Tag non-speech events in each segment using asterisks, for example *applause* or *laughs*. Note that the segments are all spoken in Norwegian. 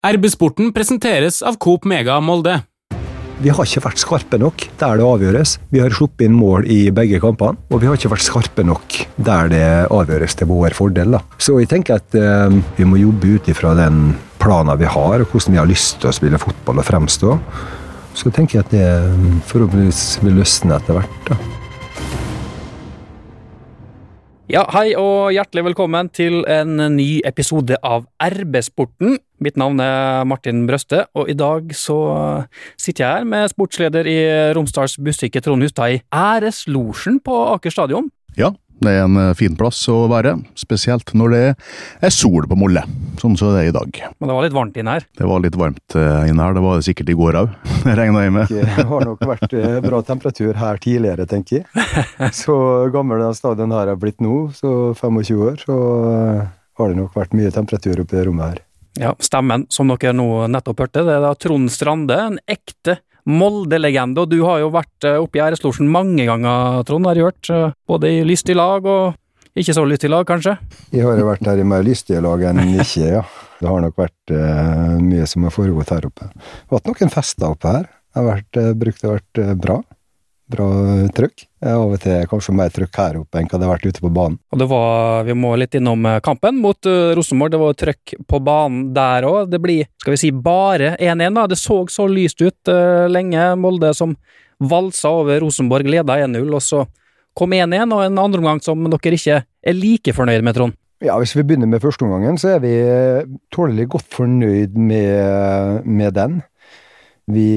RB-sporten presenteres av Coop Mega Molde. Vi har ikke vært skarpe nok der det avgjøres. Vi har sluppet inn mål i begge kampene, og vi har ikke vært skarpe nok der det avgjøres til vår fordel. Da. Så jeg tenker at eh, vi må jobbe ut ifra den planen vi har, og hvordan vi har lyst til å spille fotball og fremstå. Så tenker jeg at det eh, forhåpentligvis vil løsne etter hvert. da. Ja, hei og hjertelig velkommen til en ny episode av RB-sporten. Mitt navn er Martin Brøste, og i dag så sitter jeg her med sportsleder i Romsdals Bustikke Trond Hustad i æreslosjen på Aker stadion. Ja, det er en eh, fin plass å være, spesielt når det er sol på Molle, sånn som det er i dag. Men det var litt varmt inne her. Det var litt varmt inn inne her, det var det sikkert i går òg, *laughs* regna jeg med. Det har nok vært eh, bra temperatur her tidligere, tenker jeg. *laughs* Så gammel den stadion her er blitt nå, så 25 år, så har det nok vært mye temperatur oppe det rommet her. Ja, Stemmen som dere nå nettopp hørte, det er da Trond Strande, en ekte Molde-legende. Og du har jo vært oppe i æreslosjen mange ganger, Trond, har jeg hørt. Både i lystig lag og ikke så lystig lag, kanskje? Jeg har jo vært her i mer lystige lag enn ikke, ja. Det har nok vært uh, mye som har foregått her oppe. Det har vært noen fester oppe her. Det har vært, brukt har vært bra bra trøkk. Av og til kanskje mer trøkk her oppe enn hva det har vært ute på banen. Og det var, Vi må litt innom kampen mot uh, Rosenborg. Det var trøkk på banen der òg. Det blir skal vi si, bare 1-1. da. Det så så lyst ut uh, lenge. Molde som valsa over Rosenborg, leda 1-0, og så kom 1-1, og en andreomgang som dere ikke er like fornøyd med, Trond? Ja, Hvis vi begynner med førsteomgangen, så er vi tålelig godt fornøyd med, med den. Vi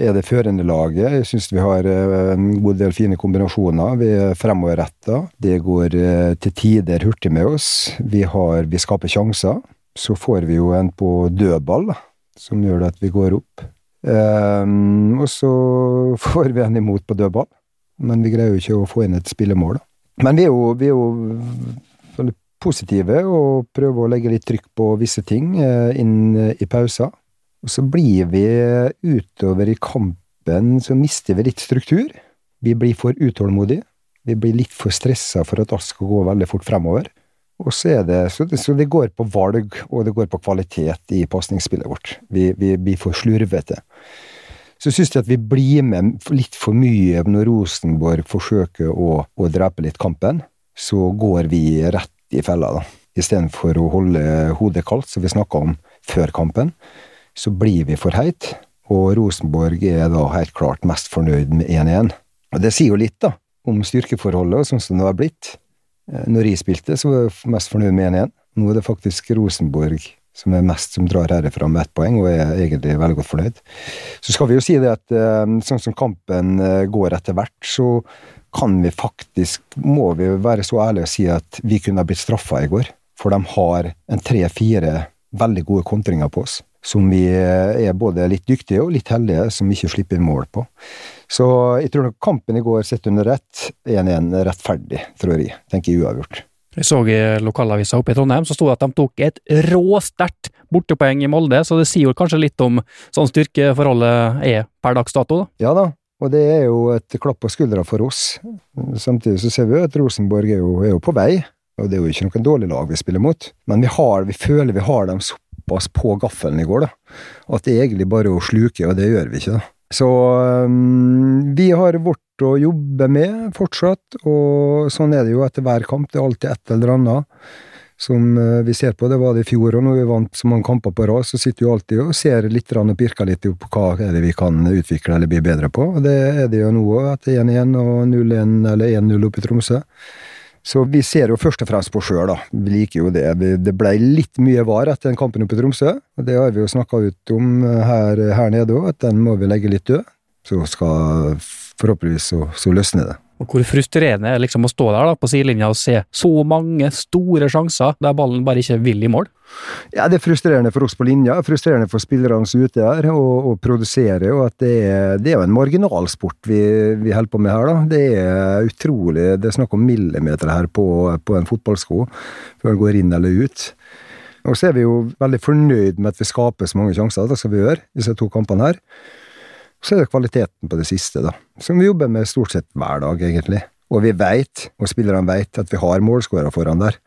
er det førende laget. Jeg syns vi har en god del fine kombinasjoner. Vi er fremoverretta. Det går til tider hurtig med oss. Vi, har, vi skaper sjanser. Så får vi jo en på dødball, som gjør at vi går opp. Um, og så *laughs* får vi en imot på dødball, men vi greier jo ikke å få inn et spillemål. Men vi er jo, vi er jo positive og prøver å legge litt trykk på visse ting inn i pauser. Og så blir vi utover i kampen, så mister vi litt struktur. Vi blir for utålmodige. Vi blir litt for stressa for at alt skal gå veldig fort fremover. Og så er det, så det, går på valg, og det går på kvalitet i pasningsspillet vårt. Vi, vi blir for slurvete. Så syns jeg at vi blir med litt for mye når Rosenborg forsøker å, å drepe litt kampen. Så går vi rett i fella, da. Istedenfor å holde hodet kaldt, som vi snakka om før kampen så blir vi for heit, og Rosenborg er da helt klart mest fornøyd med 1-1. Og det sier jo litt, da, om styrkeforholdet sånn som det har blitt. Når jeg spilte, så var jeg mest fornøyd med 1-1. Nå er det faktisk Rosenborg som er mest som drar herfra med ett poeng, og er egentlig veldig godt fornøyd. Så skal vi jo si det at sånn som kampen går etter hvert, så kan vi faktisk, må vi være så ærlige og si at vi kunne ha blitt straffa i går. For de har en tre-fire veldig gode kontringer på oss som vi er både litt dyktige og litt heldige som ikke slipper mål på. Så jeg tror nok kampen i går sett under ett 1-1 rettferdig, tror jeg. Tenker jeg uavgjort. Jeg så i lokalavisa oppe i Trondheim så sto det at de tok et råsterkt bortepoeng i Molde, så det sier jo kanskje litt om sånn styrkeforholdet er per dags dato? da? Ja da, og det er jo et klapp på skuldra for oss. Samtidig så ser vi jo at Rosenborg er jo, er jo på vei, og det er jo ikke noen dårlig lag vi spiller mot. Men vi, har, vi føler vi har dem såpass på gaffelen i går, da. At det er egentlig bare å sluke, og det gjør vi ikke, da. Så um, vi har vårt å jobbe med fortsatt, og sånn er det jo etter hver kamp. Det er alltid et eller annet som uh, vi ser på. Det var det i fjor, og når vi vant så mange kamper på rad, så sitter vi alltid og ser litt og pirker litt på hva er det vi kan utvikle eller bli bedre på. Og det er det jo nå etter 1-1 og 0-1 eller 1-0 oppe i Tromsø. Så vi ser jo først og fremst på sjøl, da. Vi liker jo det. Det ble litt mye var etter den kampen oppe i Tromsø. og Det har vi jo snakka ut om her, her nede òg, at den må vi legge litt død. Så skal forhåpentligvis så, så løsne det. Og Hvor frustrerende er liksom å stå der da, på sidelinja og se så mange store sjanser der ballen bare ikke vil i mål? Ja, Det er frustrerende for oss på linja, frustrerende for spillerne som er ute der og, og produserer. og at det er, det er jo en marginalsport vi, vi holder på med her. da. Det er utrolig Det er snakk om millimeter her på, på en fotballsko før den går inn eller ut. Og så er vi jo veldig fornøyd med at vi skaper så mange sjanser. Det skal vi gjøre, disse to kampene her. Så er det kvaliteten på det siste, da, som vi jobber med stort sett hver dag, egentlig. Og vi veit, og spillerne veit, at vi har målskårere foran der.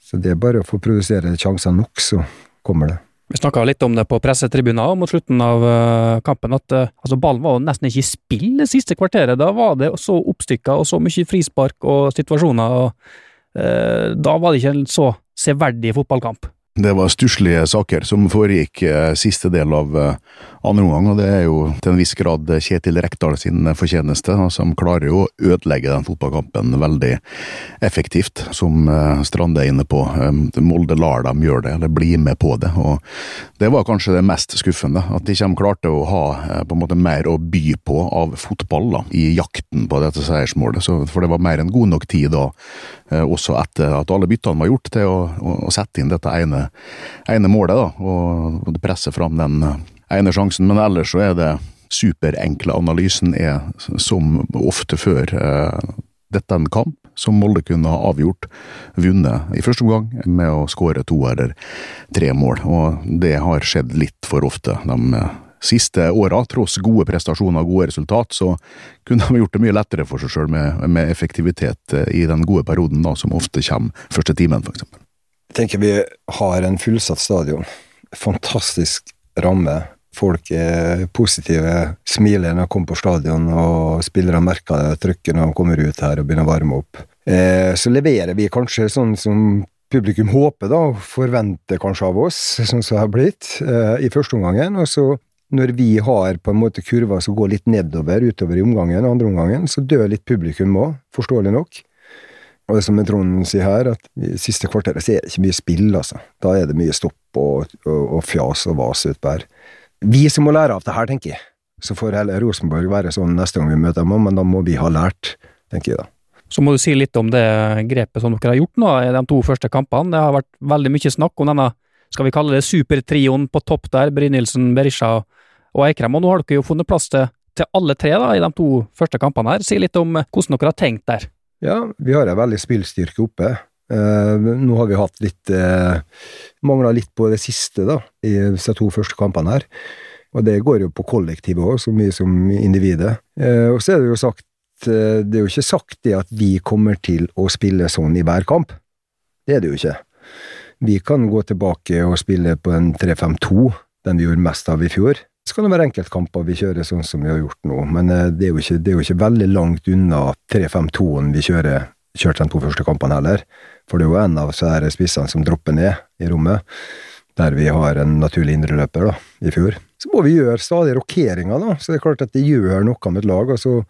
Så det er bare å få produsere sjanser nok, så kommer det. Vi snakka litt om det på pressetribuner mot slutten av uh, kampen, at uh, altså ballen var jo nesten ikke i spill det siste kvarteret. Da var det så oppstykka og så mye frispark og situasjoner, og eh, da var det ikke en så severdig fotballkamp. Det var stusslige saker som foregikk eh, siste del av eh, andre omgang, og det er jo til en viss grad Kjetil Rekdal sin fortjeneste, som klarer jo å ødelegge den fotballkampen veldig effektivt, som eh, Strande er inne på. Molde lar dem gjøre det, eller bli med på det, og det var kanskje det mest skuffende, at de ikke klarte å ha på en måte mer å by på av fotball da, i jakten på dette seiersmålet, for det var mer enn god nok tid da, også etter at alle byttene var gjort, til å, å sette inn dette ene ene målet, da, og, og presse fram den eh, ene sjansen. Men ellers så er det superenkle analysen er som ofte før dette dette en kamp som Molde kunne ha avgjort, vunnet i første omgang med å skåre to eller tre mål, og det har skjedd litt for ofte de eh, siste åra. Tross gode prestasjoner og gode resultat, så kunne de gjort det mye lettere for seg sjøl med, med, effektivitet eh, i den gode perioden da, som ofte kommer første timen, eksempel tenker vi har en fullsatt stadion. Fantastisk ramme. Folk er positive, smiler når de kommer på stadion, og spillerne merker det trykket når de kommer ut her og begynner å varme opp. Eh, så leverer vi kanskje sånn som publikum håper, da, og forventer kanskje av oss, sånn som det har blitt, eh, i første omgangen. Og så når vi har på en måte kurver som går litt nedover utover i omgangen, andre omgangen, så dør litt publikum òg, forståelig nok. Og det som Trond sier her, at i siste kvarteret så er det ikke mye spill, altså. Da er det mye stopp og, og, og fjas og vas utpå her. Vi som må lære av det her, tenker jeg. Så får heller Rosenborg være sånn neste gang vi møter dem, men da må vi ha lært, tenker jeg da. Så må du si litt om det grepet som dere har gjort nå i de to første kampene. Det har vært veldig mye snakk om denne, skal vi kalle det supertrioen på topp der, Brynildsen, Berisha og Eikrem, og nå har dere jo funnet plass til, til alle tre da, i de to første kampene her. Si litt om hvordan dere har tenkt der. Ja, vi har en veldig spillstyrke oppe. Uh, nå har vi hatt litt uh, Mangla litt på det siste, da, i de to første kampene her. Og det går jo på kollektivet òg, så mye som individet. Uh, og så er det jo sagt Det er jo ikke sagt det at vi kommer til å spille sånn i hver kamp. Det er det jo ikke. Vi kan gå tilbake og spille på en 3-5-2, den vi gjorde mest av i fjor. Så kan det være enkeltkamper vi kjører sånn som vi har gjort nå, men eh, det er jo ikke, er jo ikke veldig langt unna 3-5-2-en vi kjører, kjørte de to første kampene heller. For det er jo en av disse spissene som dropper ned i rommet, der vi har en naturlig indreløper i fjor. Så må vi gjøre stadig rokeringer, da. Så det er klart at det gjør noe med et lag. Altså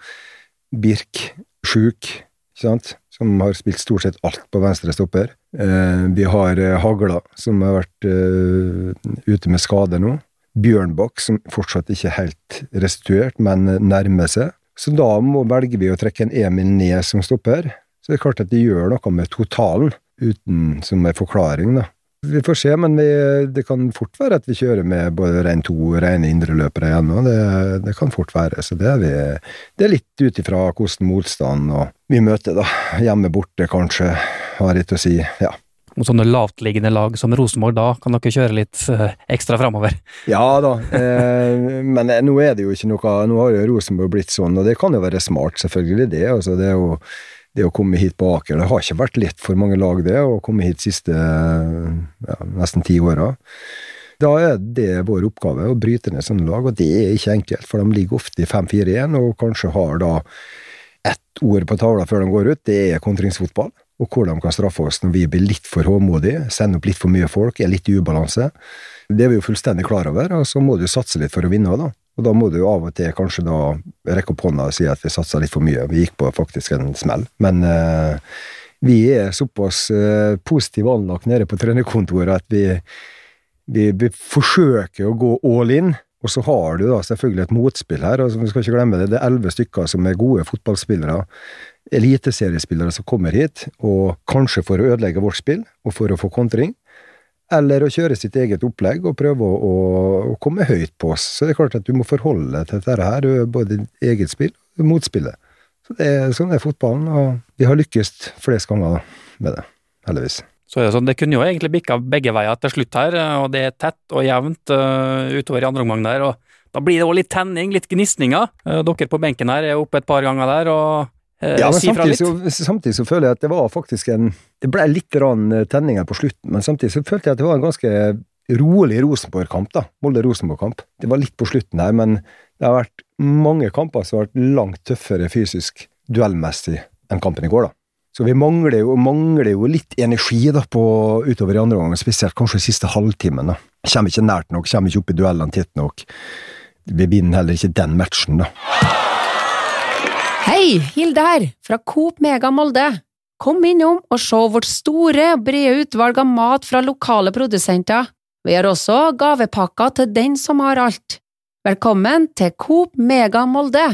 Birk, sjuk, ikke sant, som har spilt stort sett alt på venstre stopper. Eh, vi har eh, Hagla, som har vært eh, ute med skade nå. Bjørnbakk, som fortsatt ikke er helt restituert, men nærmer seg. Så da må, velger vi å trekke en Emil ned som stopper. Så det er klart at de gjør noe med totalen, uten som en forklaring, da. Vi får se, men vi, det kan fort være at vi kjører med både rein to og rene indreløpere igjen. Og det, det, kan fort være. Så det er, vi, det er litt ut ifra hvordan motstand vi møter, da. Hjemme borte, kanskje, har litt å si. Ja mot sånne lavtliggende lag som Rosenborg, da kan dere kjøre litt uh, ekstra framover? Ja da, eh, men eh, nå er det jo ikke noe Nå har jo Rosenborg blitt sånn, og det kan jo være smart, selvfølgelig, det. altså det, å, det å komme hit på Aker Det har ikke vært lett for mange lag, det, å komme hit siste ja, nesten ti åra. Da er det vår oppgave å bryte ned sånne lag, og det er ikke enkelt, for de ligger ofte i 5-4-1 og kanskje har da ett ord på tavla før de går ut, det er kontringsfotball og hvordan de kan straffe oss når vi blir litt for håndmodige, sender opp litt for mye folk, er litt i ubalanse. Det er vi jo fullstendig klar over, og så må du satse litt for å vinne da. Og da må du av og til kanskje da rekke opp hånda og si at vi satsa litt for mye. Vi gikk på faktisk en smell. Men eh, vi er såpass eh, positivt anlagt nede på trenerkontoret at vi, vi, vi, forsøker å gå all in. Og så har du da selvfølgelig et motspill her. altså Vi skal ikke glemme det. Det er elleve stykker som er gode fotballspillere eliteseriespillere som kommer hit, og kanskje for å ødelegge vårt spill, og for å få kontring, eller å kjøre sitt eget opplegg og prøve å, å komme høyt på oss. Så det er klart at du må forholde deg til dette her, både eget spill og motspillet. Så det er, sånn er fotballen, og vi har lykkes flest ganger med det, heldigvis. Så det, sånn, det kunne jo egentlig bikka begge veier til slutt her, og det er tett og jevnt uh, utover i andre omgang der. og Da blir det òg litt tenning, litt gnisninger. Uh, dere på benken her er oppe et par ganger der, og uh, ja, men fra samtidig, så, samtidig, så, føler jeg at det var faktisk en Det ble litt rann eh, tenninger på slutten, men samtidig så følte jeg at det var en ganske rolig Rosenborg-kamp, da. Molde-Rosenborg-kamp. Det var litt på slutten her, men det har vært mange kamper som har vært langt tøffere fysisk, duellmessig, enn kampen i går, da. Så vi mangler jo, mangler jo litt energi da på, utover i andre omgang, spesielt kanskje siste halvtimen. da. Kommer ikke nært nok, kommer ikke opp i duellene tett nok. Vi vinner heller ikke den matchen, da. Hei, Hilde her, fra Coop Mega Molde. Kom innom og se vårt store og brede utvalg av mat fra lokale produsenter. Vi har også gavepakker til den som har alt. Velkommen til Coop Mega Molde!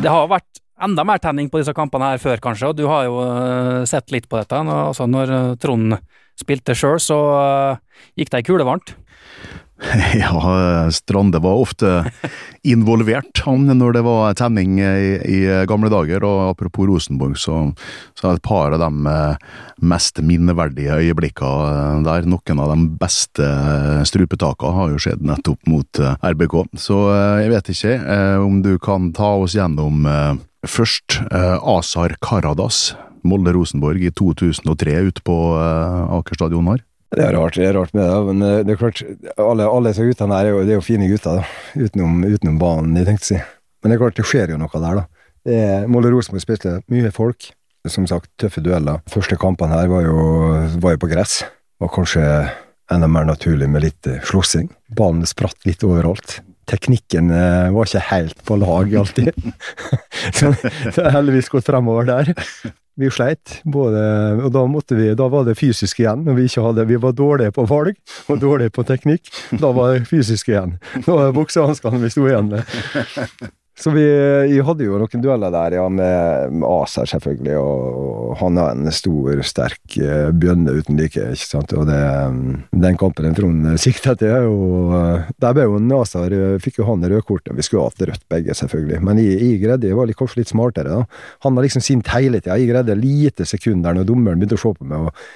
Det har vært enda mer tenning på disse kampene her før, kanskje, og du har jo uh, sett litt på dette. Altså, når uh, Trond spilte sjøl, så uh, gikk det ei kule varmt. *laughs* Ja, Strande var ofte involvert, han, når det var tenning i, i gamle dager. Og apropos Rosenborg, så, så er et par av de mest minneverdige øyeblikkene der. Noen av de beste strupetakene har jo skjedd nettopp mot RBK. Så jeg vet ikke om du kan ta oss gjennom Først eh, Asar Karadas, Molde-Rosenborg i 2003 ute på eh, Aker stadion her. Det er rart, det er rart med det, men eh, det er klart, alle, alle disse guttene her er jo, det er jo fine gutter, da. Utenom, utenom banen, jeg tenkte å si. Men det er klart, det skjer jo noe der, da. Molde-Rosenborg spilte mye folk. Som sagt, tøffe dueller. Første kampene her var jo, var jo på gress. Var kanskje enda mer naturlig med litt eh, slåssing. Ballen spratt litt overalt teknikken eh, var ikke helt på lag alltid. *laughs* så det har heldigvis gått fremover der. Vi sleit, både, og da, måtte vi, da var det fysisk igjen. Når vi, ikke hadde, vi var dårlige på valg og dårlige på teknikk. Da var det fysisk igjen. Da var det buksehanskene vi sto igjen med. Så vi, vi, hadde jo noen dueller der, ja, med, med Aser selvfølgelig, og, han er en stor, sterk uh, bjønne uten like, ikke sant, og det, den kampen den Trond sikta til, er jo Der ble jo Aser Fikk jo han rødkortet, vi skulle hatt rødt begge, selvfølgelig, men jeg, jeg greide, jeg var kanskje litt smartere, da. Han var liksom sint hele tida, jeg greide lite sekunder når dommeren begynte å se på meg og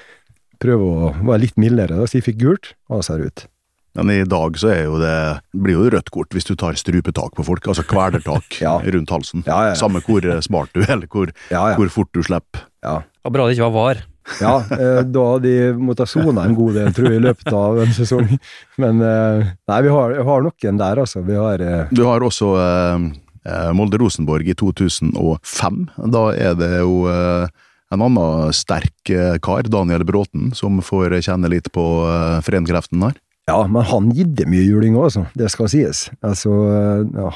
prøve å være litt mildere, da, så jeg fikk gult, Aser ut. Men i dag så er jo det blir jo rødt kort hvis du tar strupetak på folk, altså kvelertak *laughs* ja. rundt halsen. Ja, ja, Samme hvor smart du er, eller hvor, hvor fort du slipper. Ja. Og bra det ikke var var. ja, eh, da hadde de måttet sone en god del, tror jeg, i løpet av en sesong. Men eh, nei, vi har, har noen der, altså. Vi har eh... Du har også eh, eh Molde-Rosenborg i 2005. Da er det jo eh, en annen sterk kar, Daniel Bråten, som får kjenne litt på uh, frenkreften der. Ja, men han gidde mye juling òg, altså. Det skal sies. Altså,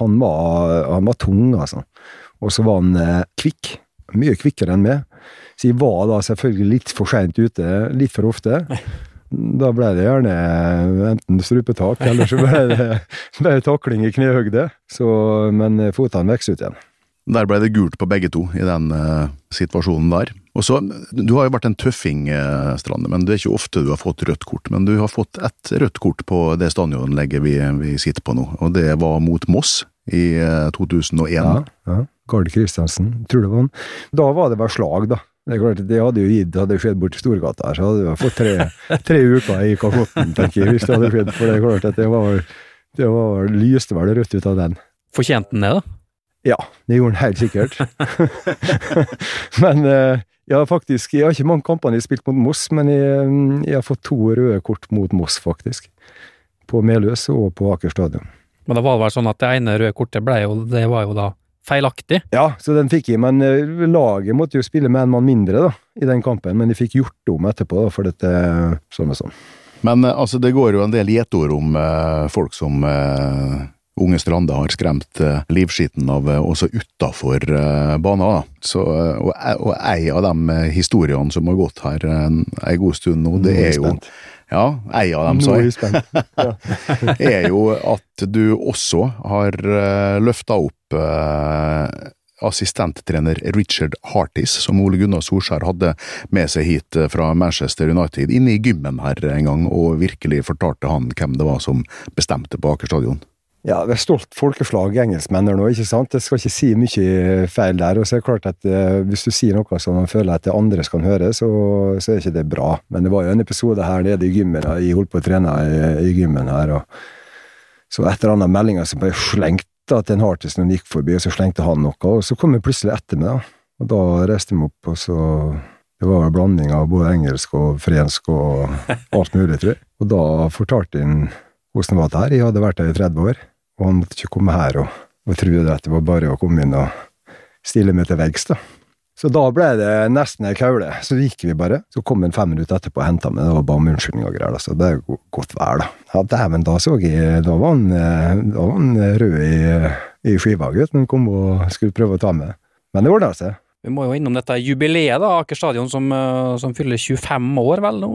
han var, han var tung, altså. Og så var han eh, kvikk. Mye kvikkere enn meg. Så jeg var da selvfølgelig litt for seint ute, litt for ofte. Da ble det gjerne enten strupetak, eller så ble det, *laughs* ble det takling i knehøgde. Men fotene vokser ut igjen. Der ble det gult på begge to, i den uh, situasjonen der. Og så, Du har jo vært en tøffing, uh, Strande, men det er ikke ofte du har fått rødt kort. Men du har fått et rødt kort på det stadionanlegget vi, vi sitter på nå, og det var mot Moss i uh, 2001. Ja, ja. Gard Kristiansen, tror det var han. Da var det bare slag, da. Det er klart, det hadde jo gitt, hadde skjedd borti Storgata her, så hadde du fått tre, *laughs* tre uker i Kakotten, tenker jeg, hvis det hadde skjedd. For det er klart at det var, det var lyste vel rødt ut av den. Fortjente den det, da? Ja, det gjorde han helt sikkert. *laughs* men eh, jeg har faktisk Jeg har ikke mange kampene jeg har spilt mot Moss, men jeg, mm, jeg, har fått to røde kort mot Moss, faktisk. På Meløs og på Aker stadion. Men det var vel sånn at det ene røde kortet ble jo, det var jo da feilaktig? Ja, så den fikk jeg, men eh, laget måtte jo spille med en mann mindre da, i den kampen. Men de fikk gjort om etterpå, da, for dette sånn og sånn. Men eh, altså, det går jo en del gjetord om eh, folk som eh Unge Strande har skremt uh, livskiten av uh, også utafor uh, banen. Så, og, og ei av de historiene som har gått her en, en god stund nå, det er jo ja, ei av dem, sa jeg. *laughs* er jo at du også har løfta opp assistenttrener Richard Hartis, som Ole Gunnar Solskjær hadde med seg hit fra Manchester United, inne i gymmen her en gang, og virkelig fortalte han hvem det var som bestemte på Aker stadion. Ja, det er stolt folkeslag engelskmenn nå, ikke sant? Jeg skal ikke si mye feil der. Og så er det klart at eh, hvis du sier noe som man føler at det andre skal høre, så, så er ikke det bra. Men det var jo en episode her nede i gymmen, jeg holdt på å trene i, i gymmen her, og så etter annet meldinger så ble jeg slengt da, til en Hartis når han gikk forbi, og så slengte han noe, og så kom han plutselig etter meg, da. Og da reiste jeg meg opp, og så Det var en blanding av både engelsk og fransk og alt mulig, tror jeg. Og da fortalte han hvordan det var det her. Jeg hadde vært her i 30 år, og han måtte ikke komme her og, og trodde at det var bare å komme inn og stille meg til veggs, da. Så da ble det nesten ei kaule. Så gikk vi bare. Så kom han fem minutter etterpå og henta meg og ba om unnskyldning og greier. Så det er jo godt vær, da. Ja, dæven, da så jeg Da var han, eh, da var han rød i, i skiva, gutt, han kom og skulle prøve å ta med. Men det ordna seg. Vi må jo innom dette jubileet, da. Aker stadion som, eh, som fyller 25 år, vel, nå.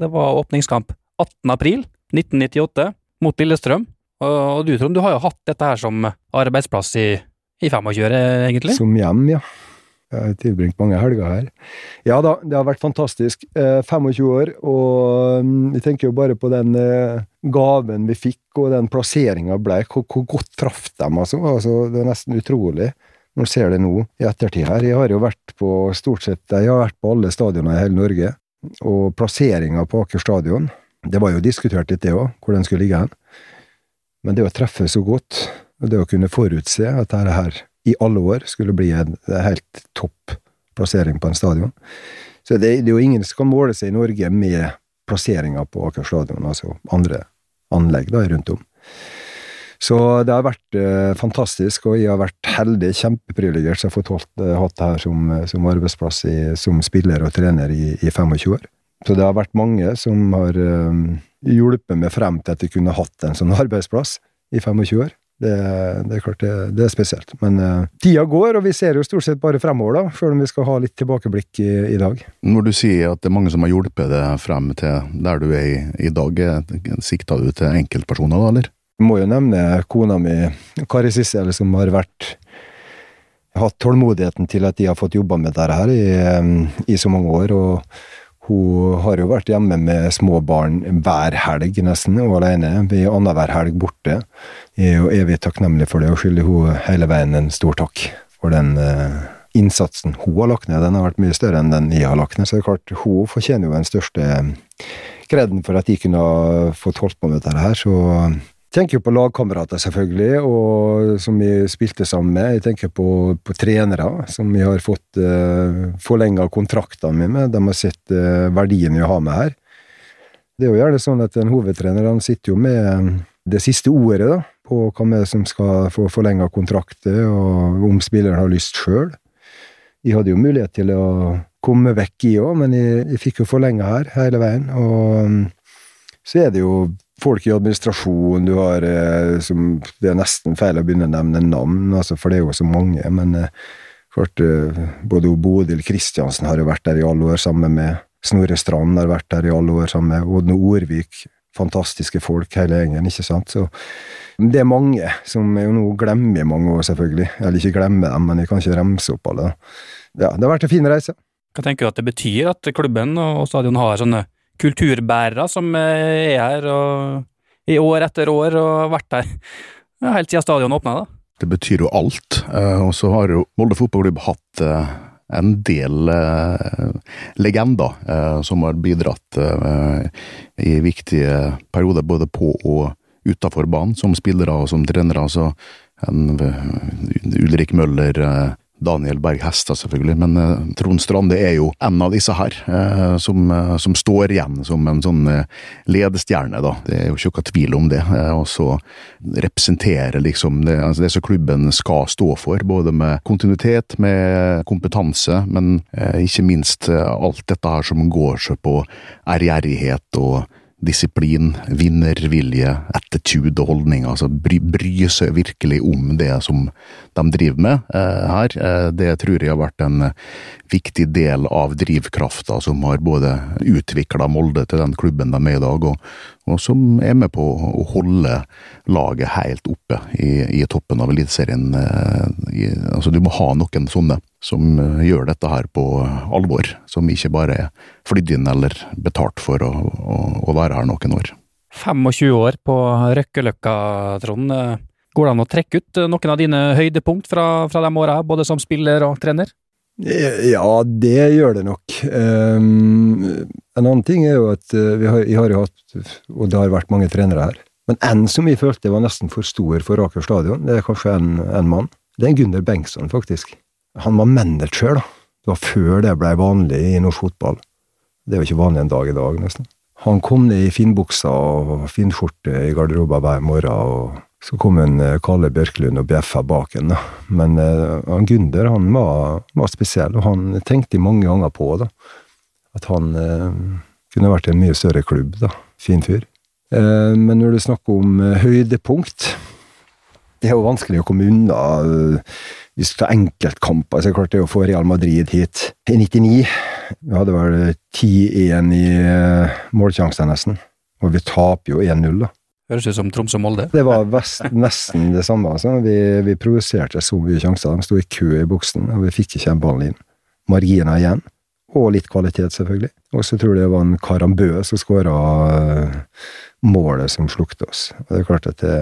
Det var åpningskamp 18. april 1998 mot Lillestrøm. Og du, Trond, du har jo hatt dette her som arbeidsplass i, i 25 egentlig? Som hjem, ja. Jeg har tilbringt mange helger her. Ja da, det har vært fantastisk. Eh, 25 år, og mm, vi tenker jo bare på den eh, gaven vi fikk, og den plasseringa ble. Hvor, hvor, godt traff dem, altså. altså. Det er nesten utrolig når du ser det nå i ettertid her. Jeg har jo vært på stort sett, jeg har vært på alle stadioner i hele Norge, og plasseringa på Aker stadion Det var jo diskutert litt, det òg, hvor den skulle ligge hen. Men det å treffe så godt, og det å kunne forutse at dette her i alle år skulle bli en helt topp plassering på en stadion. Så det, det er jo ingen som kan måle seg i Norge med plasseringa på Aker stadion, altså andre anlegg da rundt om. Så det har vært eh, fantastisk, og jeg har vært heldig, kjempeprivilegert som har fått eh, hatt det her som, som arbeidsplass i, som spiller og trener i, i 25 år. Så det har vært mange som har eh, hjulpet meg frem til at jeg kunne hatt en sånn arbeidsplass i 25 år. Det, det, er klart det, det, er spesielt. Men uh, tida går, og vi ser jo stort sett bare fremover, da, før vi skal ha litt tilbakeblikk i, i, dag. Når du sier at det er mange som har hjulpet deg frem til der du er i, i dag, sikta du til enkeltpersoner da, eller? Jeg må jo nevne kona mi, Kari Sissel, som har vært hatt tålmodigheten til at de har fått jobba med dette her i, i så mange år. og hun har jo vært hjemme med små barn hver helg, nesten, og alene. Vi er annenhver helg borte. Jeg er jo evig takknemlig for det, og skylder hun hele veien en stor takk for den uh, innsatsen hun har lagt ned. Den har vært mye større enn den jeg har lagt ned, så det er klart, hun fortjener jo den største kreden for at de kunne fått holdt på med dette her. så tenker jo på lagkamerater, selvfølgelig, og som vi spilte sammen med. Jeg tenker på, på trenere som vi har fått uh, eh, forlenga kontraktene med. De har sett uh, verdien vi har med her. Det er jo gjerne sånn at en hovedtrener han sitter jo med det siste ordet da, på hva er som skal få forlenga kontrakter, og om spilleren har lyst sjøl. Jeg hadde jo mulighet til å komme vekk, i òg, men jeg, jeg fikk jo forlenga her hele veien. Og um, så er det jo folk i administrasjon, du har eh, som, Det er nesten feil å begynne å nevne navn, altså, for det er jo så mange. Men eh, klart, eh, både Bodil Kristiansen har jo vært der i alle år, sammen med Snorre Strand har vært der i alle år, sammen med Odne Orvik. Fantastiske folk, hele gjengen, ikke sant. Så det er mange som jeg jo nå glemmer mange år, selvfølgelig. Eller ikke glemmer dem, men jeg kan ikke remse opp alle. Ja, det har vært en fin reise. Hva tenker du at det betyr at klubben og stadion har sånne kulturbærere som eh, er her i år etter år og har vært her ja, helt siden stadionet åpna. Det betyr jo alt. Eh, og så har jo Molde fotballklubb hatt eh, en del legender som har bidratt i viktige perioder både på og utafor banen, som spillere og som trenere. altså en Ulrik Møller, Daniel Berg Hestad, selvfølgelig, men uh, Trond Strande er jo en av disse her, uh, som, uh, som, står igjen som en sånn ledestjerne, da. Det er jo ikke noe tvil om det. og så representere liksom det, altså det som klubben skal stå for, både med kontinuitet, med kompetanse, men ikke minst alt dette her som går seg på ærgjerrighet og disiplin, vinnervilje, attitude og holdning. Altså bry, bry, seg virkelig om det som de driver med eh, her. Eh, det tror jeg har vært en viktig del av drivkrafta som har både utvikla Molde til den klubben de er i dag, og, og som er med på å holde laget helt oppe i, i toppen av Eliteserien. Eh, altså, du må ha noen sånne som eh, gjør dette her på alvor, som ikke bare er flydd inn eller betalt for å, å, å være her noen år. 25 år på Røkkeløkka, Trond. Går det an å trekke ut noen av dine høydepunkt fra, fra de åra, både som spiller og trener? Ja, det gjør det nok. Um, en annen ting er jo at eh, vi har, har jo hatt, og det har vært mange trenere her, men en som vi følte var nesten for stor for Aker stadion, det er kanskje en, en mann. Det er Gunder Bengtsson, faktisk. Han var manager, da. Det var før det blei vanlig i norsk fotball. Det er jo ikke vanlig en dag i dag, nesten. Han kom ned i finbuksa og finskjorte i garderoben hver morgen, og så kom en eh, Kalle Bjørklund og bjeffa bak en. Men uh, han Gunder, han var, var, spesiell, og han tenkte mange ganger på da, at han uh, kunne vært en mye større klubb, da. Fin fyr. Uh, men når du snakker om høydepunkt Det er jo vanskelig å komme unna hvis du tar enkeltkamper, så er det klart det å få Real Madrid hit i 99 Vi hadde vel 10-1 i uh, målsjanser, nesten. Og vi taper jo 1-0, da. Høres ut som Tromsø-Molde. Det var vest, *laughs* nesten det samme. Altså. Vi, vi provoserte så mye sjanser. De sto i kø i boksen, og vi fikk ikke ballen inn. Marginer igjen. Og litt kvalitet, selvfølgelig. Og så tror jeg det var en Karambø som skåra uh, målet som slukte oss. Og det er klart at det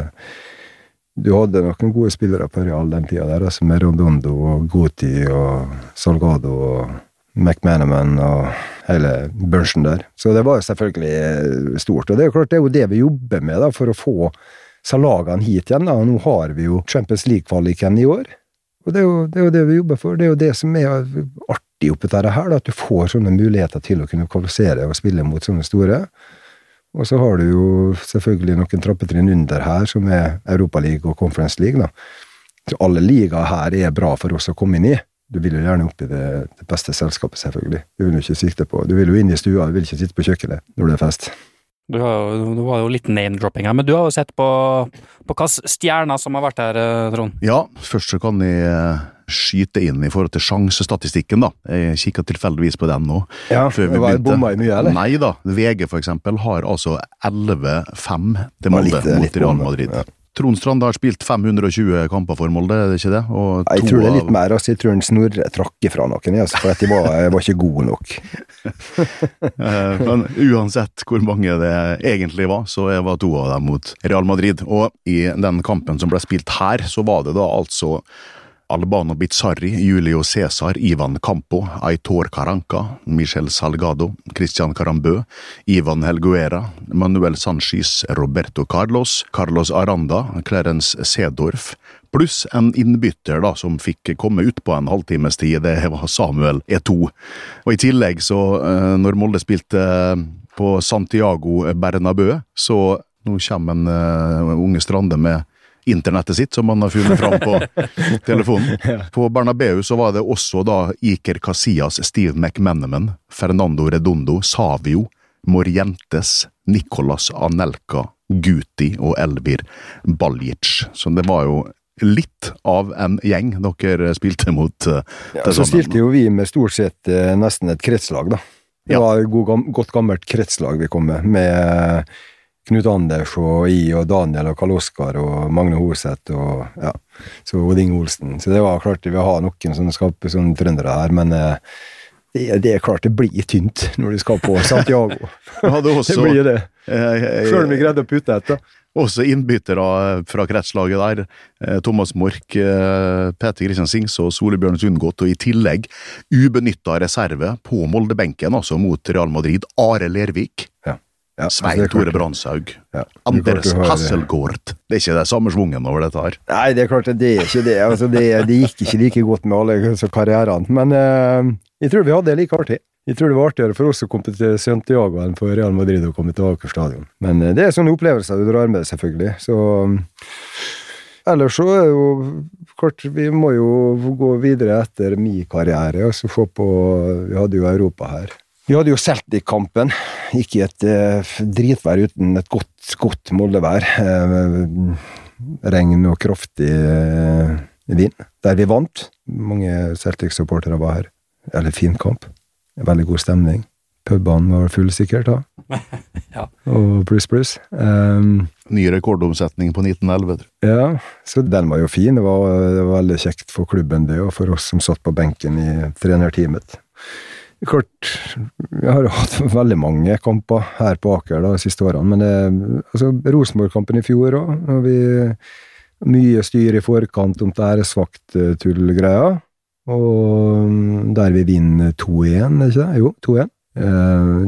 du hadde noen gode spillere på Real den tida, der, altså med Rondondo og Goti og Salgado og McManaman og hele bunchen der. Så det var jo selvfølgelig stort. Og det er jo klart, det er jo det vi jobber med da, for å få salagene hit igjen. da. Nå har vi jo Champions League-kvaliken i år. Og det er, jo, det er, jo, det vi jobber for. Det er jo det som er artig oppi dette her, da, at du får sånne muligheter til å kunne kvalifisere og spille mot sånne store. Og så har du jo selvfølgelig noen trappetrinn under her, som er Europaligaen og Conference League. da. Så alle ligaer her er bra for oss å komme inn i. Du vil jo gjerne opp i det, det, beste selskapet, selvfølgelig. Du vil jo ikke sikte på Du vil jo inn i stua, du vil ikke sitte på kjøkkenet når det er fest. Du, har, du var jo litt name-dropping her, men du har jo sett på, på hvilke stjerner som har vært her, eh, Trond? Ja, først så kan jeg skyte inn i forhold til sjansestatistikken, da. Jeg kikka tilfeldigvis på den nå. Ja, før vi begynte. Bomma i mye, eller? Nei da. VG for eksempel har altså 11-5 til Molde mot Real Madrid. Ja. Trond Strand har spilt 520 kamper for Molde, er det ikke det? jeg tror det er litt mer. Altså, jeg tror Snorre trakk ifra noen, altså, for at de var, var ikke gode nok. *laughs* Eh, men uansett hvor mange det egentlig var, så var to av dem mot Real Madrid. Og i den kampen som ble spilt her, så var det da altså Albano Bizzarri, Julio Cæsar, Ivan Campo, Aitor Caranca, Michel Salgado, Christian Carambø, Ivan Helguera, Manuel Sanchis, Roberto Carlos, Carlos Aranda, Clarence Sedorf, pluss en innbytter da, som fikk komme utpå en halvtimes tid, det var Samuel E2. Og I tillegg, så eh, når Molde spilte eh, på Santiago Bernabø, så nå kommer en uh, unge Strande med internettet sitt, som man har funnet fram på *laughs* telefonen. På Bernabeu så var det også da Iker Casillas, Steve McManaman, Fernando Redondo, Savio, Morientes, Nicolas Anelka, Guti og Elvir Baljic. Så det var jo litt av en gjeng dere spilte mot. Uh, ja, så stilte jo vi med stort sett uh, nesten et kretslag, da. Det ja. var et godt gammelt kretslag vi kom med, med Knut Anders og I og Daniel og Karl Oskar og Magne Hoseth og ja, så Oding Olsen. Så det var klart vi har noen som skaper sånne trøndere her, men eh, det, er klart det blir tynt når du skal på Santiago. *laughs* også, *laughs* det blir det. Sjøl om vi greide å putte etter. Også innbyttere fra kretslaget der. Eh, Thomas Mork, eh, Peter Kristian Singsås, Solebjørn Sundgodt, og i tillegg ubenytta reserve på Moldebenken, altså mot Real Madrid, Are Lervik. Ja. Ja, Svein Tore Brandshaug. Ja, Anders Hasselgaard. Det er ikke det samme svungen over dette her. Nei, det er klart det er ikke det. Altså, det, det gikk ikke like godt med alle altså, karrierene. Men uh, jeg tror vi hadde det like artig. Jeg tror det var artigere for oss å komme til Santiago enn for Real Madrid å komme til Aker stadion. Men uh, det er sånne opplevelser du drar med deg, selvfølgelig. Så um, Ellers så er det jo klart, vi må jo gå videre etter min karriere og så se på Vi hadde jo Europa her. Vi hadde jo Celtic-kampen. Ikke et uh, dritvær uten et godt, godt Moldevær. Uh, regn og kraftig uh, vind. Der vi vant. Mange Celtic-supportere var her. Eller fin kamp. Veldig god stemning. Pubene var fulle sikkert da. *laughs* ja. Og pluss, pluss. Um, Ny rekordomsetning på 1911. Ja, så den var jo fin. Det var, det var veldig kjekt for klubben det, og for oss som satt på benken i trenerteamet. Klart, vi har *laughs* hatt veldig mange kamper her på Aker de siste årene, men altså, Rosenborg-kampen i fjor òg. Mye styr i forkant om det æresvakttull-greia. Og mm, der vi vinner 2-1, ikke det? Jo, 2-1.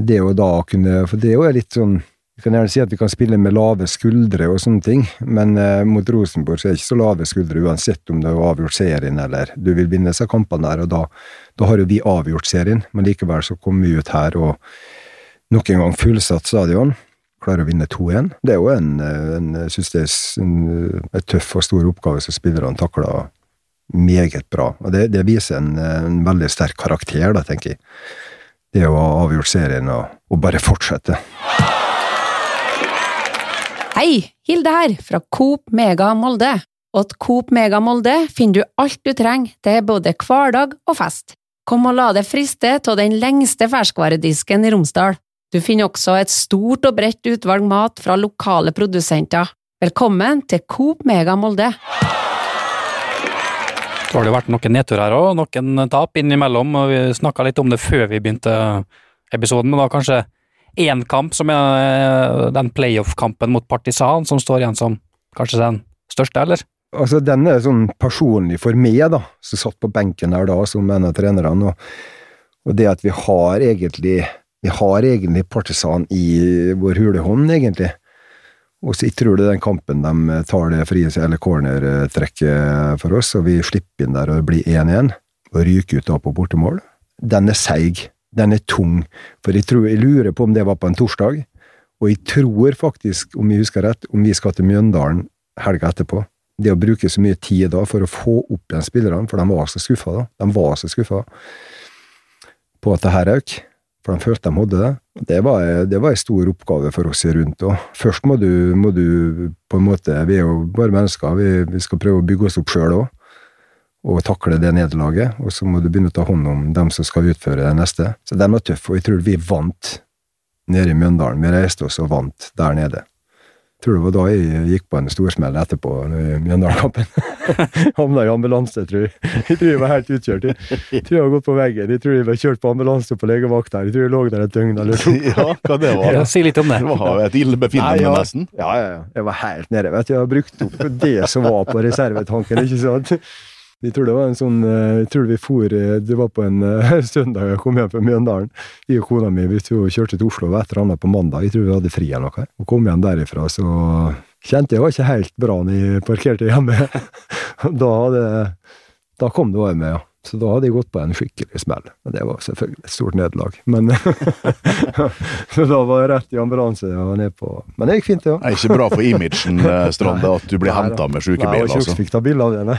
Det er jo da kunne For det er jo litt sånn Vi kan gjerne si at vi kan spille med lave skuldre og sånne ting, men eh, mot Rosenborg så er det ikke så lave skuldre uansett om du har avgjort serien eller du vil vinne disse kampene der, og da, da har jo vi avgjort serien, men likevel så kommer vi ut her og nok en gang fullsatt stadion. Klarer å vinne 2-1. Det er jo en, en, jeg synes det er en, en tøff og stor oppgave som spillerne takler meget bra. Og det, det viser en, en, veldig sterk karakter, da, tenker jeg. Det å ha avgjort serien og, og bare fortsette. Hei, Hilde her, fra Coop Mega Molde. Og at Coop Mega Molde finner du alt du trenger til både hverdag og fest. Kom og la deg friste av den lengste ferskvaredisken i Romsdal. Du finner også et stort og bredt utvalg mat fra lokale produsenter. Velkommen til Coop Mega Molde. Så har det vært noen nedturer òg, noen tap innimellom. og Vi snakka litt om det før vi begynte episoden, men da kanskje én kamp, som er eh, den playoff-kampen mot Partisan, som står igjen som kanskje den største, eller? Altså, den er sånn personlig for meg, da, som satt på benken der da, som en av trenerne. Og, og det at vi har egentlig vi har egentlig Partisan i vår hule hånd, egentlig. Og så tror det er den kampen de tar det frie eller cornertrekket for oss, og vi slipper inn der og blir 1-1, og ryker ut da på bortemål. Den er seig den er tung. For jeg, tror, jeg lurer på om det var på en torsdag, og jeg tror faktisk, om jeg husker rett, om vi skal til Mjøndalen helga etterpå. Det å bruke så mye tid da for å få opp igjen spillerne, for de var så skuffa da. De var så skuffa på at det her røk, for de følte de hadde det. Det var, det var en stor oppgave for oss rundt. òg. først må du, må du på en måte Vi er jo bare mennesker, vi, vi skal prøve å bygge oss opp sjøl òg og takle det nederlaget, og så må du begynne å ta hånd om dem som skal utføre det neste. Så de var tøffe, og jeg tror vi vant nede i Mjøndalen. Vi reiste oss og vant der nede. Jeg tror det var da jeg gikk på en storsmell etterpå i Mjøndalen-kampen. *laughs* Havna i ambulanse, tror jeg. Jeg tror jeg var helt utkjørt. Jeg tror jeg har gått på veggen. Jeg tror jeg var kjørt på ambulanse på legevakta. Jeg tror jeg lå der et døgn eller to. *laughs* ja, hva det var Ja, si litt om det. Det var et illebefinnende, ja, nesten. Ja, ja, ja. Jeg var helt nede. vet du. Jeg har brukt opp det som var på reservetanken. ikke sant? Jeg tror det var en sånn eh, Jeg tror vi for eh, Det var på en uh, *laughs* søndag jeg kom hjem fra Mjøndalen. Jeg og kona mi vi kjørte til Oslo et eller annet på mandag. Jeg tror vi hadde fri eller noe. Og kom hjem derifra, så kjente jeg var ikke helt bra når jeg parkerte hjemme. *laughs* da, hadde, da kom det over med, ja. Så da hadde jeg gått på en skikkelig smell. Og det var selvfølgelig et stort nederlag. Men *laughs* Så da var jeg rett i ambulanse og ned på Men det gikk fint, det ja. òg. ikke bra for imagen, *laughs* Strande, at du blir henta med Nei, sjukebil. ikke Altså. fikk ta bilde av det, nei.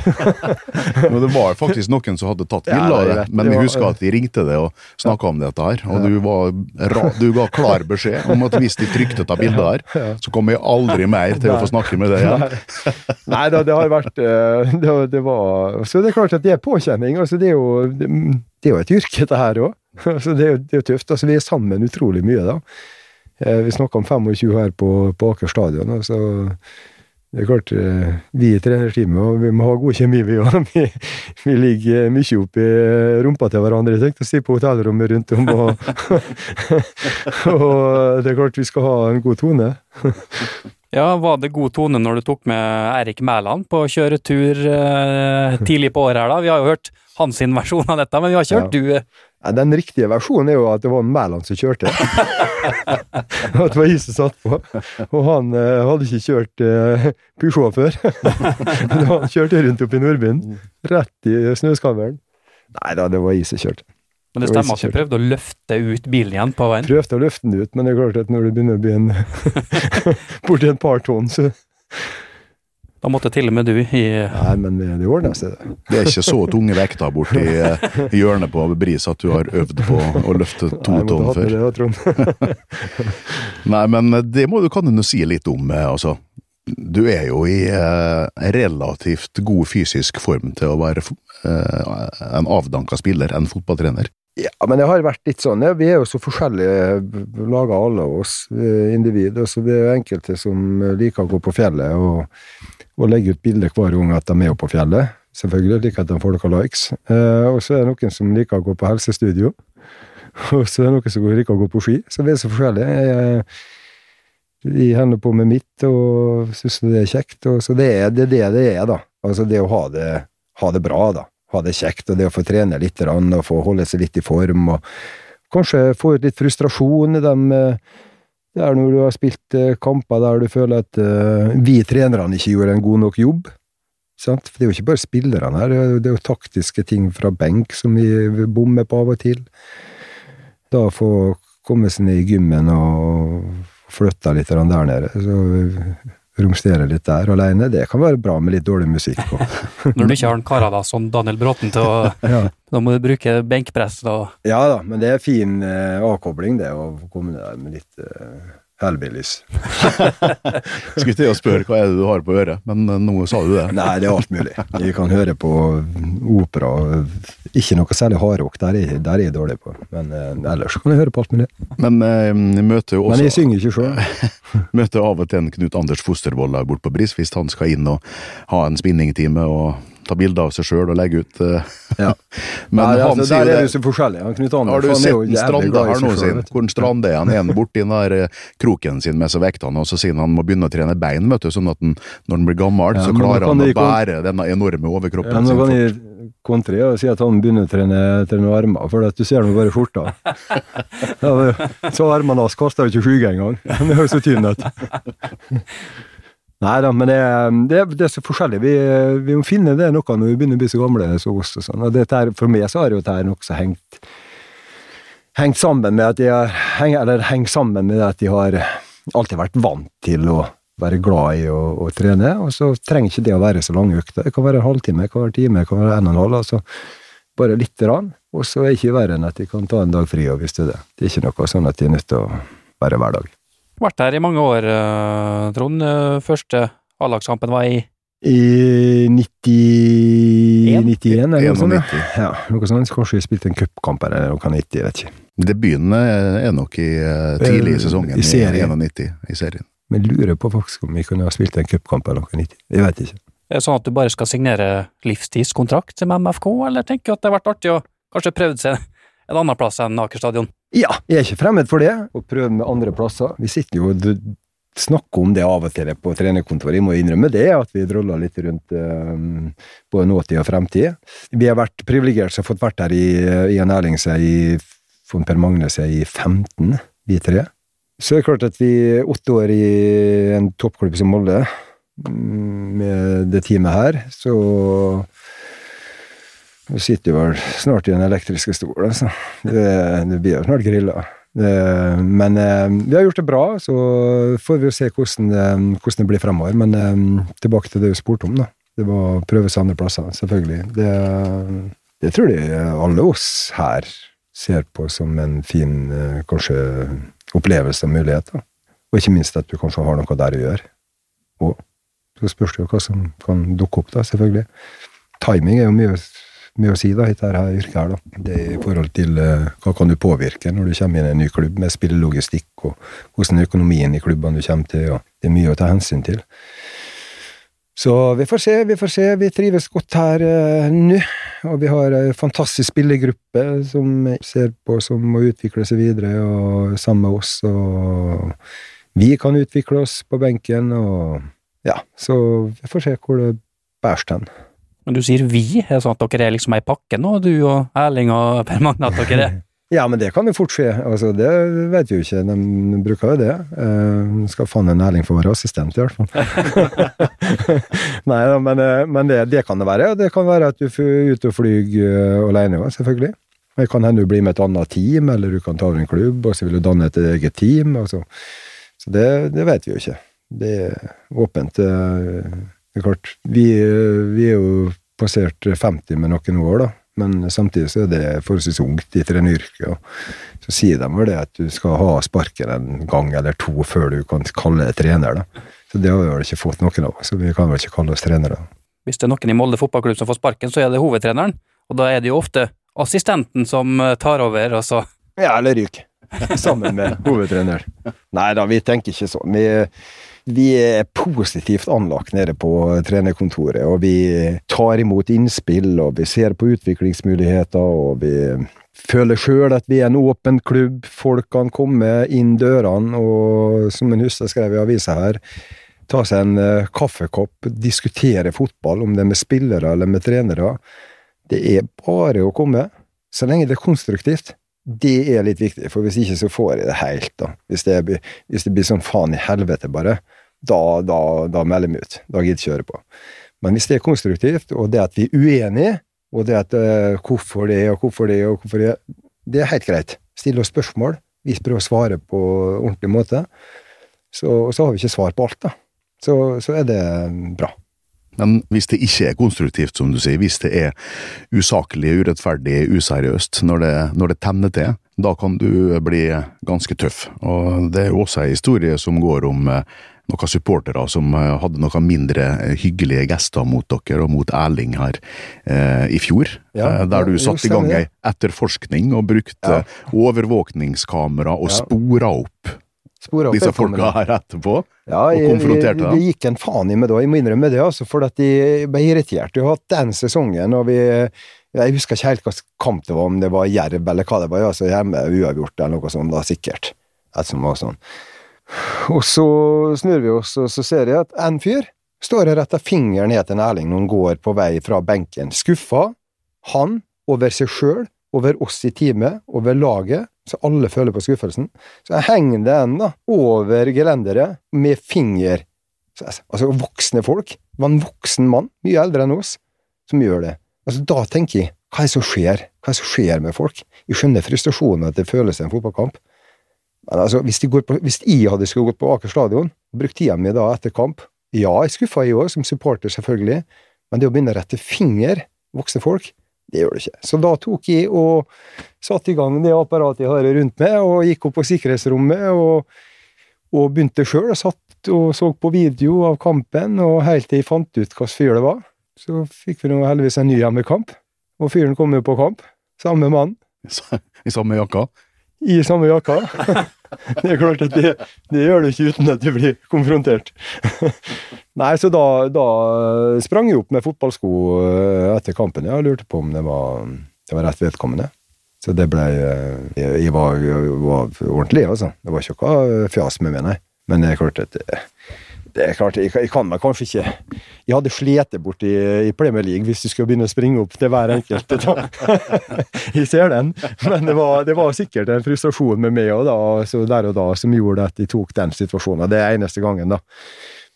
*laughs* Men det var faktisk noen som hadde tatt bilde av det. Men vi husker at de ringte deg og snakka om dette her. Og du, var du ga klar beskjed om at hvis de trykte ta bilde her, så kommer jeg aldri mer til å få snakke med deg igjen. Nei da, det har vært eh, det, det var Så det er klart at det er påkjenning. Altså, det er jo, det, er jo et yrke, dette her òg. *laughs* Altså, det, er jo- det er jo tøft. Altså, vi er sammen utrolig mye, da. Eh, Vi snakker om 25 her på, på Aker stadion. Altså, det er klart, eh, vi i trenerteamet og vi må ha god kjemi, vi òg. *laughs* Vi, vi ligger mye oppi rumpa til hverandre, jeg tenkte å si, på hotellrommet rundt om. Og, *laughs* og det er klart vi skal ha en god tone. Ja, Var det god tone når du tok med Erik Mæland på kjøretur eh, *laughs* tidlig på året her, da? Vi har jo hørt hans versjon av dette, men vi har ikke hørt du eh, Ja, den riktige versjonen er jo at det var Mæland som kjørte. *laughs* at det var jeg som satt på. Og han eh, hadde ikke kjørt eh, Peugeot før. *laughs* Han kjørte rundt opp i Nordbyen, rett i snøskammeren. Nei da, det var jeg som kjørte. Men det Det stemmer at du prøvde å løfte ut bilen igjen på veien? Prøvde å løfte den ut, men det er klart at når det begynner å bli en *laughs* borti et par tonn, så Da måtte til og med du i Nei, men det, ordner seg, det. Det er ikke så tunge vekter borti *laughs* eh, hjørnet på Bris at du har øvd på å løfte to Nei, tonn før. det, Trond. *laughs* Nei, men det må du kan du si litt om. eh, Altså, du er jo i eh, relativt god fysisk form til å være eh, en avdanka spiller, en fotballtrener. Ja, men det har vært litt sånn. Ja, vi er jo så forskjellige laga, alle oss individer. så Det er jo enkelte som liker å gå på fjellet og, og legge ut bilder hver gang at de er på fjellet. Selvfølgelig liker at de får har likes. Eh, og så er det noen som liker å gå på helsestudio. *laughs* Og så er det noen som liker å gå på ski. Så vi er så forskjellige. Jeg, jeg holder på med mitt og syns det er kjekt. Og så det er det det, det er, da. Altså det å ha det, ha det bra, da ha det kjekt, og det å få trene litt og få holde seg litt i form, og kanskje få ut litt frustrasjon i dem Det er når du har spilt eh, kamper der du føler at eh, vi trenerne ikke gjorde en god nok jobb. Sant? For det er jo ikke bare spillerne her, er det er jo taktiske ting fra benk som vi bommer på av og til. Da få komme seg ned i gymmen og flytte litt der nede, så romstere litt der alene, det kan være bra med litt dårlig musikk på. *laughs* *laughs* Når du ikke har en karer da, som Daniel Bråten til å *laughs* Ja. Da må du bruke benkpress og Ja da, men det er fin eh, avkobling, det, å komme der med litt eh, hellbillies. *laughs* Skulle til å spørre hva er det du har på øret, men eh, nå sa du det. Nei, det er alt mulig. Vi kan høre på opera. Ikke noe særlig hardrock, der, er- der er jeg dårlig på. Men eh, ellers kan jeg høre på alt mulig. Men eh, møter jo også... Men jeg synger ikke sjøl. *laughs* møter av og til en Knut Anders Fostervold der borte på Bris, hvis han skal inn og ha en spinningtime og ta bilder av seg sjøl og legge ut. eh. *laughs* Ja. *laughs* Men Nei, han altså, sier er det så forskjellig. Han Knut Anders Har du er sett en Strande her nå, sin? vet. Hvor Strande er han? Er borti den der eh, kroken sin med seg vektene, og så sier han han må begynne å trene bein, vet du, sånn at han, når han blir gammel, Ja, så klarer han å bære denne enorme overkroppen Ja, sin. kan fort. kontre og si at han begynner å trene, trene armer, for du ser nå bare skjorta. *laughs* Så armene hans kaster jo ikke skygge engang. Han er jo så tynn ut. Nei da, men det, det, det er så forskjellig. Vi, vi må finne det noe når vi begynner å bli så gamle som oss og sånn. Og dette her, for meg så har jo dette nokså hengt hengt sammen med at de har heng, Eller hengt sammen med at de har alltid vært vant til å være glad i å, å trene, og så trenger ikke det å være så lange økter. Det kan være en halvtime, det kan være en time, det kan være en og en halv. altså Bare lite grann. Og så er det ikke verre enn at de kan ta en dag fri, og hvis det er det. Det er ikke noe sånn at de er nødt til å være hver dag. Vært her i mange år, eh, Trond. Eh, Første A-lagskampen var i I 90-91, eller noe sånt? Ja, ja noe sånt. Kanskje vi spilte en cupkamp eller noe 90, jeg vet ikke. Debuten er er nok i, eh, tidlig i Eh, sesongen, i serien. 91, i serien. Men jeg lurer på faktisk om vi kunne ha spilt en cupkamp eller noe 90. Jeg vet ikke. Er det sånn at du bare skal signere livstidskontrakt med MFK, eller tenker du at det har vært artig å kanskje prøve seg en annen plass enn Aker stadion? Ja, jeg er ikke fremmed for det, å prøve med andre plasser. Vi sitter jo og snakker om det av og til på trenerkontoret. Jeg må innrømme det, at vi droller litt rundt um, både nåtid og fremtid. Vi har vært privilegerte som har fått vært her i, i en Erling seg i von Per Magne seg i 15, vi tre. Så er det klart at vi åtte år i en toppklubb som Molde, mm, med det teamet her, så vi sitter jo vel snart i den elektriske stolen, så Det, blir jo snart grilla. Men eh, vi har gjort det bra, så får vi jo se hvordan det, hvordan det blir fremover. Men eh, tilbake til det du spurte om, da. Det var å prøve seg andre plasser, selvfølgelig. Det, det tror jeg alle oss her ser på som en fin eh, kanskje opplevelse og mulighet. da. Og ikke minst at du kanskje har noe der å gjøre. Og så spørs det jo hva som kan dukke opp, da, selvfølgelig. Timing er jo mye, mye å si da, dette her yrket her, da. Det er i forhold til eh, hva kan du påvirke når du kommer inn i en ny klubb med spillelogistikk, og hvordan økonomien i klubbene du kommer til, og det er mye å ta hensyn til. Så vi får se, vi får se. Vi trives godt her uh, nå, og vi har ei fantastisk spillergruppe som ser på som må utvikle seg videre, og sammen med oss, og vi kan utvikle oss på benken, og ja, så vi får se hvor det bærer hen. Men du sier vi, er det sånn at dere er liksom ei pakke nå, du og Erling og *laughs* Per Magne, at dere er *laughs* Ja, men det kan jo fort skje. Altså, det vet vi jo ikke. De bruker jo det. Uh, skal faen en Erling få være assistent, i hvert fall. *laughs* Nei da, men, eh, men det, det kan det være. Det kan være at du er ute og flyr uh, alene òg, selvfølgelig. Det kan hende du blir med et annet team, eller du kan ta over en klubb, og så vil du danne et eget team. altså. så så det, det vet vi jo ikke. Det er åpent. eh, Det er klart, vi, vi er jo passert 50 med noen år, da. Men samtidig så er det forholdsvis ungt i treneryrket. og Så sier de vel det at du skal ha sparken en gang eller to før du kan kalle deg trener. da. Så det har vi vel ikke fått noen av så vi kan vel ikke kalle oss trenere. Hvis det er noen i Molde fotballklubb som får sparken, så er det hovedtreneren, og da er det jo ofte assistenten som eh, tar over, altså. Ja, eller ryk. *laughs* Sammen med hovedtreneren. Nei da, vi tenker ikke sånn. Vi, vi er positivt anlagt nede på trenerkontoret, og vi tar imot innspill, og vi ser på utviklingsmuligheter, og vi føler sjøl at vi er en åpen klubb. Folk kan komme inn dørene, og som en husker skrev i avisa her, ta seg en eh, kaffekopp, diskutere fotball, om det er med spillere eller med trenere. Det er bare å komme, så lenge det er konstruktivt. Det er litt viktig, for hvis ikke så får jeg det helt, da. Hvis det, blir- hvis det blir sånn faen i helvete, bare, da, da, da melder meg ut. Da gidder jeg ikke høre på. Men hvis det er konstruktivt, og det at vi er uenige, og det at uh, hvorfor det, og hvorfor det, og hvorfor det, det er helt greit. Stille oss spørsmål, vi prøver å svare på ordentlig måte. Så, så har vi ikke svar på alt, da. Så, så er det bra. Men hvis det ikke er konstruktivt, som du sier, hvis det er usaklig, urettferdig, useriøst, når det, når det tenner til, da kan du bli ganske tøff. Og det er jo også en historie som går om eh, noen supportere som eh, hadde noen mindre eh, hyggelige gester mot dere og mot Erling her eh, i fjor. Ja, der du satte i gang ei etterforskning og brukte Ja. overvåkningskamera og Ja. spora opp Spore opp disse folka her etterpå. Ja, og konfronterte dem. det gikk en faen i meg da, jeg må innrømme det, altså, for at jeg ble irritert. Vi har hatt den sesongen, og vi Jeg husker ikke helt hva kamp det var, om det var Jerv eller hva det var, altså hjemme uavgjort eller noe sånt, da sikkert. Et som var sånn. Og så snur vi oss, og så ser jeg at en fyr står og retter fingeren ned til en Erling når han går på vei fra benken. Skuffa. Han over seg sjøl, over oss i teamet, over laget, så alle føler på skuffelsen. Så jeg henger den da, over gelenderet med finger. Så, altså voksne folk. Det var en voksen mann, mye eldre enn oss, som gjør det. Altså Da tenker jeg, hva er det som skjer? Hva er det som skjer med folk? Jeg skjønner frustrasjonen at det føles i en fotballkamp. Men altså, hvis, på, hvis jeg hadde skulle gått på Aker stadion, og brukt tida mi da etter kamp Ja, jeg skuffa jeg òg, som supporter, selvfølgelig, men det å begynne å rette finger voksne folk, det gjør det ikke. Så da tok jeg og satte i gang det apparatet jeg har rundt meg, og gikk opp på sikkerhetsrommet og, og begynte sjøl og satt og så på video av kampen, og helt til jeg fant ut hvilken fyr det var. Så fikk vi nå heldigvis en ny hjemmekamp, og fyren kom jo på kamp. Samme mann, I *laughs* samme jakka. I samme jakka. *laughs* Det er klart at det, det gjør du ikke uten at du blir konfrontert. *laughs* Nei, så da, da sprang jeg opp med fotballsko eh, etter kampen. Jeg lurte på om det var, det var rett vedkommende. Så det ble eh, Jeg, jeg var, jeg var ordentlig, altså. Det var ikke noe fjas med meg, nei. Men det er klart at det, er klart, jeg, jeg kan meg kanskje ikke Jeg hadde slitt bort i, i Premier League hvis du skulle begynne å springe opp til hver enkelt. *laughs* *laughs* Jeg ser den, men det var, det var sikkert en frustrasjon med meg og da, så der og da, som gjorde at jeg tok den situasjonen. Det er eneste gangen, da.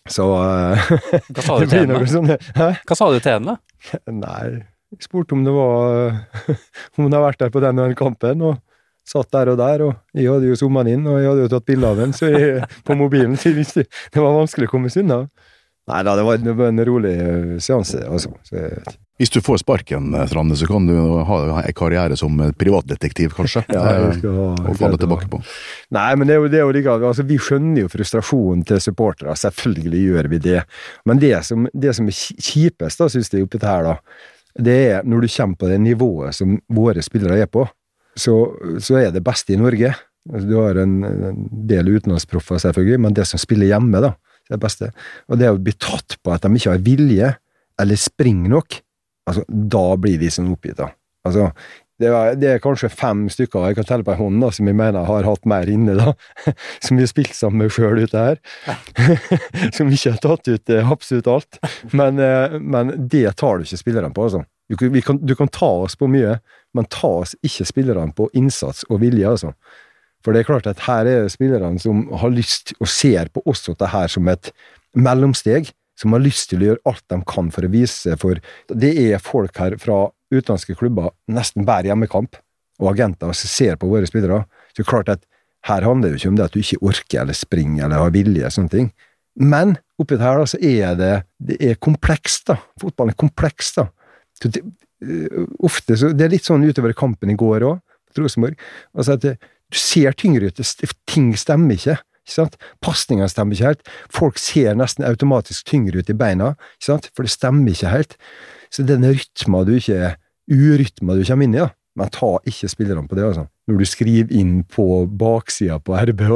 Så eh, *laughs* Hva sa du til henne? sånn Hva sa du til henne? Nei, jeg spurte om det var Om hun har vært der på den og den kampen, og satt der og der, og jeg hadde jo zooma den inn, og jeg hadde jo tatt bilde av jeg, på mobilen, så jeg det var vanskelig å komme seg unna. Nei da, det var, en, en rolig eh, seanse, altså. Hvis du får sparken, eh, så kan du ha en karriere som privatdetektiv, kanskje. ja, jeg skal ha, og falle tilbake på. Nei, men det er jo, det er jo like, altså, vi skjønner jo frustrasjonen til supportere, selvfølgelig gjør vi det. Men det som, det som er kjipest, da, synes jeg, oppi det her, da, det er når du kommer på det nivået som våre spillere er på, så, så er det beste i Norge. Altså, du har en, en del utenlandsproffer, selvfølgelig, men det som spiller hjemme, da, det er det beste. Og det å bli tatt på at de ikke har vilje, eller springer nok, altså, da blir de sånn oppgitt, da. Altså, det er, det er kanskje fem stykker jeg kan telle på en hånd da, som jeg mener har hatt mer inne, da. *laughs* Som vi har spilt sammen med sjøl ute her. *laughs* som ikke har tatt ut eh, absolutt alt. Men, eh, men det tar du ikke spillerne på, altså. Du, kan- du kan ta oss på mye, men ta oss ikke spillerne på innsats og vilje, altså. For det er klart at her er det spillerne som har lyst, og ser på også dette her som et mellomsteg, som har lyst til å gjøre alt de kan for å vise for Det er folk her fra utenlandske klubber nesten hver hjemmekamp, og agenter som ser på våre spillere. Så det er klart at her handler det jo ikke om det at du ikke orker eller springer eller har vilje, sånne ting. Men oppi det her da, så er det, det er komplekst, da. Fotballen er kompleks, da. Så det, øh, ofte så, Det er litt sånn utover kampen i går òg, mot Rosenborg. Altså at du ser tyngre ut, ting stemmer ikke. ikke sant? Pasningene stemmer ikke helt. Folk ser nesten automatisk tyngre ut i beina, ikke sant? for det stemmer ikke helt. Så den rytma du ikke Urytma du kommer inn i, da. Men ta ikke spillerne på det, altså. Når du skriver inn på baksida på RBH,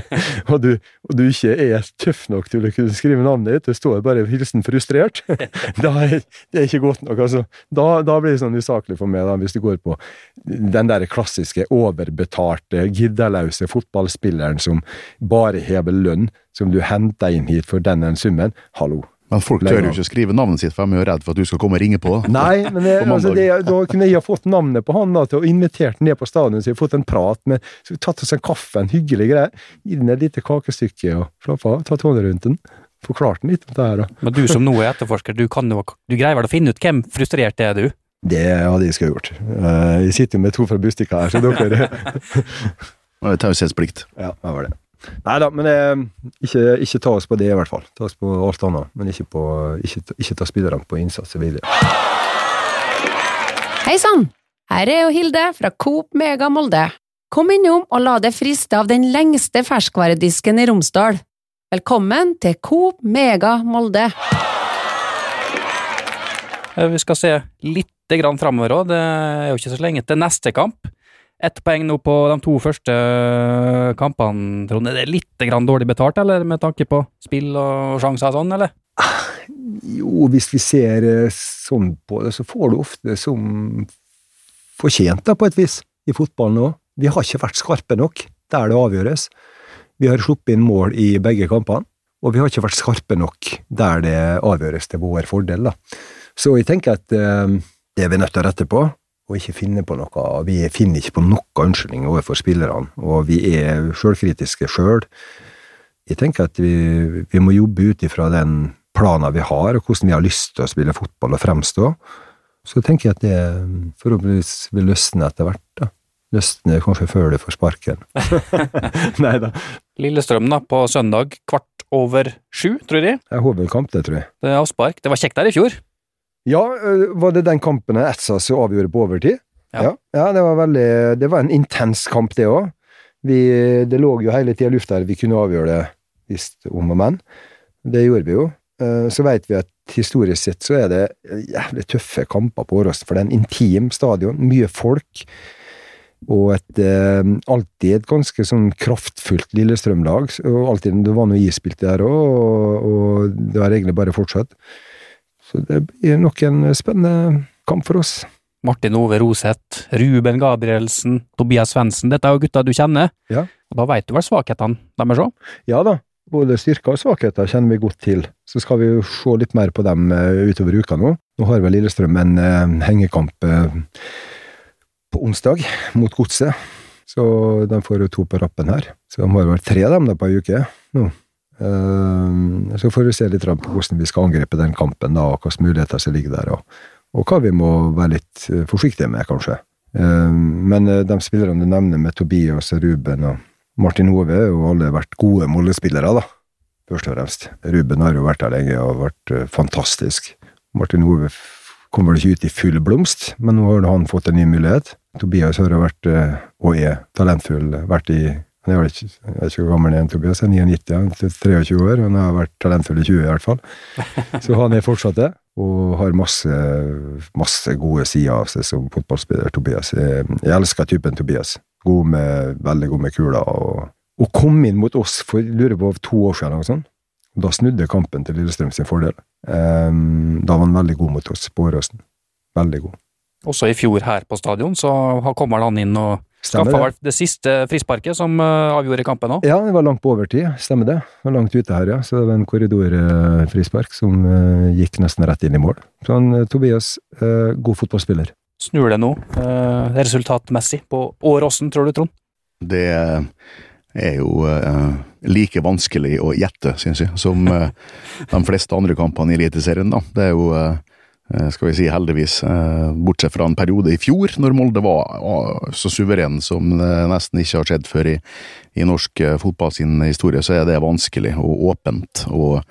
*laughs* og, du, og du ikke er tøff nok til å kunne skrive navnet ditt, det står bare 'hilsen frustrert', *laughs* da er, det er ikke godt nok, altså. Da, da blir det sånn usaklig for meg, da, hvis du går på den der klassiske overbetalte, giddeløse fotballspilleren som bare hever lønn, som du henter inn hit for den summen. Hallo. Men folk tør jo ikke skrive navnet sitt, for de er jo redd for at du skal komme og ringe på. *laughs* Nei, men det, På altså, det, da kunne jeg ha fått navnet på han da, til å invitert ned på stadion, så jeg har fått en prat med så vi har Tatt oss en kaffe, en hyggelig greie. Gi den et lite kakestykke og slapp av. Tatt hånda rundt den. Forklart den litt om det her. da. Men du som nå er etterforsker, du, kan jo, du greier vel å finne ut hvem frustrert er du? Det hadde jeg skulle gjort. Eh, Jeg sitter jo med to fra Bustika her, så dere *laughs* Det er Taushetsplikt. Ja, det var det. Nei da, men eh, ikke, ikke ta oss på det, i hvert fall. Ta oss på alt annet, men ikke, på, ikke, ikke ta spillerne på innsats og vilje. Hei sann! Her er jo Hilde fra Coop Mega Molde. Kom innom og la deg friste av den lengste ferskvaredisken i Romsdal. Velkommen til Coop Mega Molde. Eh, Vi skal se litt grann framover òg, det er jo ikke så lenge til neste kamp. Ett poeng nå på de to første kampene, Trond. Er det litt dårlig betalt, eller med tanke på spill og sjanser og sånn, eller? Jo, hvis vi ser eh, sånn på det, så får du ofte som fortjent, da, på et vis, i fotballen òg. Vi har ikke vært skarpe nok der det avgjøres. Vi har sluppet inn mål i begge kampene, og vi har ikke vært skarpe nok der det avgjøres til vår fordel. da. Så jeg tenker at eh, det er vi nødt til å rette på, og ikke finne på noe. Vi finner ikke på noe unnskyldning overfor spillerne, og vi er sjølkritiske sjøl. Jeg tenker at vi, vi må jobbe ut ifra den planen vi har, og hvordan vi har lyst til å spille fotball og fremstå. Så tenker jeg at det forhåpentligvis vil løsne etter hvert. da. Løsne kanskje før du får sparken. *laughs* Nei da. Lillestrøm da, på søndag kvart over sju, tror jeg. Det er hovedkamp, det, tror jeg. Det er avspark. Det var kjekt der i fjor. Ja, øh, var det den kampen Etsa som avgjorde på overtid? Ja. ja, det var veldig Det var en intens kamp, det òg. Det lå jo hele tida i lufta her vi kunne avgjøre det hvis om og men. Det gjorde vi jo. Eh, Så veit vi at historisk sett så er det jævlig tøffe kamper på Åråsen, for det er en intim stadion. Mye folk. Og et eh, alltid et ganske sånn kraftfullt Lillestrøm-lag. Og alltid, det var noe ispilt der òg, og, og det har egentlig bare fortsatt. Så det blir nok en spennende kamp for oss. Martin Ove Roseth, Ruben Gabrielsen, Tobias Svendsen. Dette er jo gutta du kjenner. Ja. Og da veit du vel svakhetene deres òg? Ja da, både styrker og svakheter kjenner vi godt til. Så skal vi jo se litt mer på dem eh, utover uka nå. Nå har vel Lillestrøm en eh, hengekamp eh, på onsdag mot Godset. Så de får jo to på rappen her. Så de har vel tre av dem da på ei uke nå. Eh, så får vi se litt på hvordan vi skal angripe den kampen, da, og hvilke muligheter som ligger der, og, og hva vi må være litt eh, forsiktige med, kanskje. Eh, Men eh, de spillerne du nevner, med Tobias og Ruben og Martin Ove, har jo alle vært gode Molde-spillere, da. Først og fremst. Ruben har jo vært der lenge og vært eh, fantastisk. Martin Ove kommer kom vel ikke ut i full blomst, men nå har han fått en ny mulighet. Tobias har vært, og er talentfull, vært i ikke, jeg er ikke hvor gammel han er, Tobias. Jeg er 99, er 23 år. Han har vært talentfull i 20 i hvert fall. *laughs* Så han er fortsatt det, og har masse, masse gode sider av seg som fotballspiller, Tobias. Jeg, jeg elsker typen Tobias. God med, veldig god med kula. Og, og kom inn mot oss for lurer på to år siden, eller noe sånt. Da snudde kampen til Lillestrøm sin fordel. Um, da var han veldig god mot oss på Åråsen. Veldig god. Også i fjor her på stadion, så kommer han inn og Stemmer skaffa det? vel det siste frisparket som eh, avgjorde kampen òg. Ja, det var langt på overtid, stemmer det. Det var langt ute her, ja. Så det var en korridorfrispark som eh, gikk nesten rett inn i mål. Så han, eh, Tobias, eh, god fotballspiller. Snur det nå, eh, resultatmessig, på Åråsen, tror du, Trond? Det er jo uh, like vanskelig å gjette, synes jeg, som uh, de fleste andre kampene i Eliteserien. da. Det er jo, eh, skal vi si heldigvis, eh, bortsett fra en periode i fjor, når Molde var så suveren som det nesten ikke har skjedd før i, i norsk eh, fotball sin historie, så er det vanskelig og åpent. Og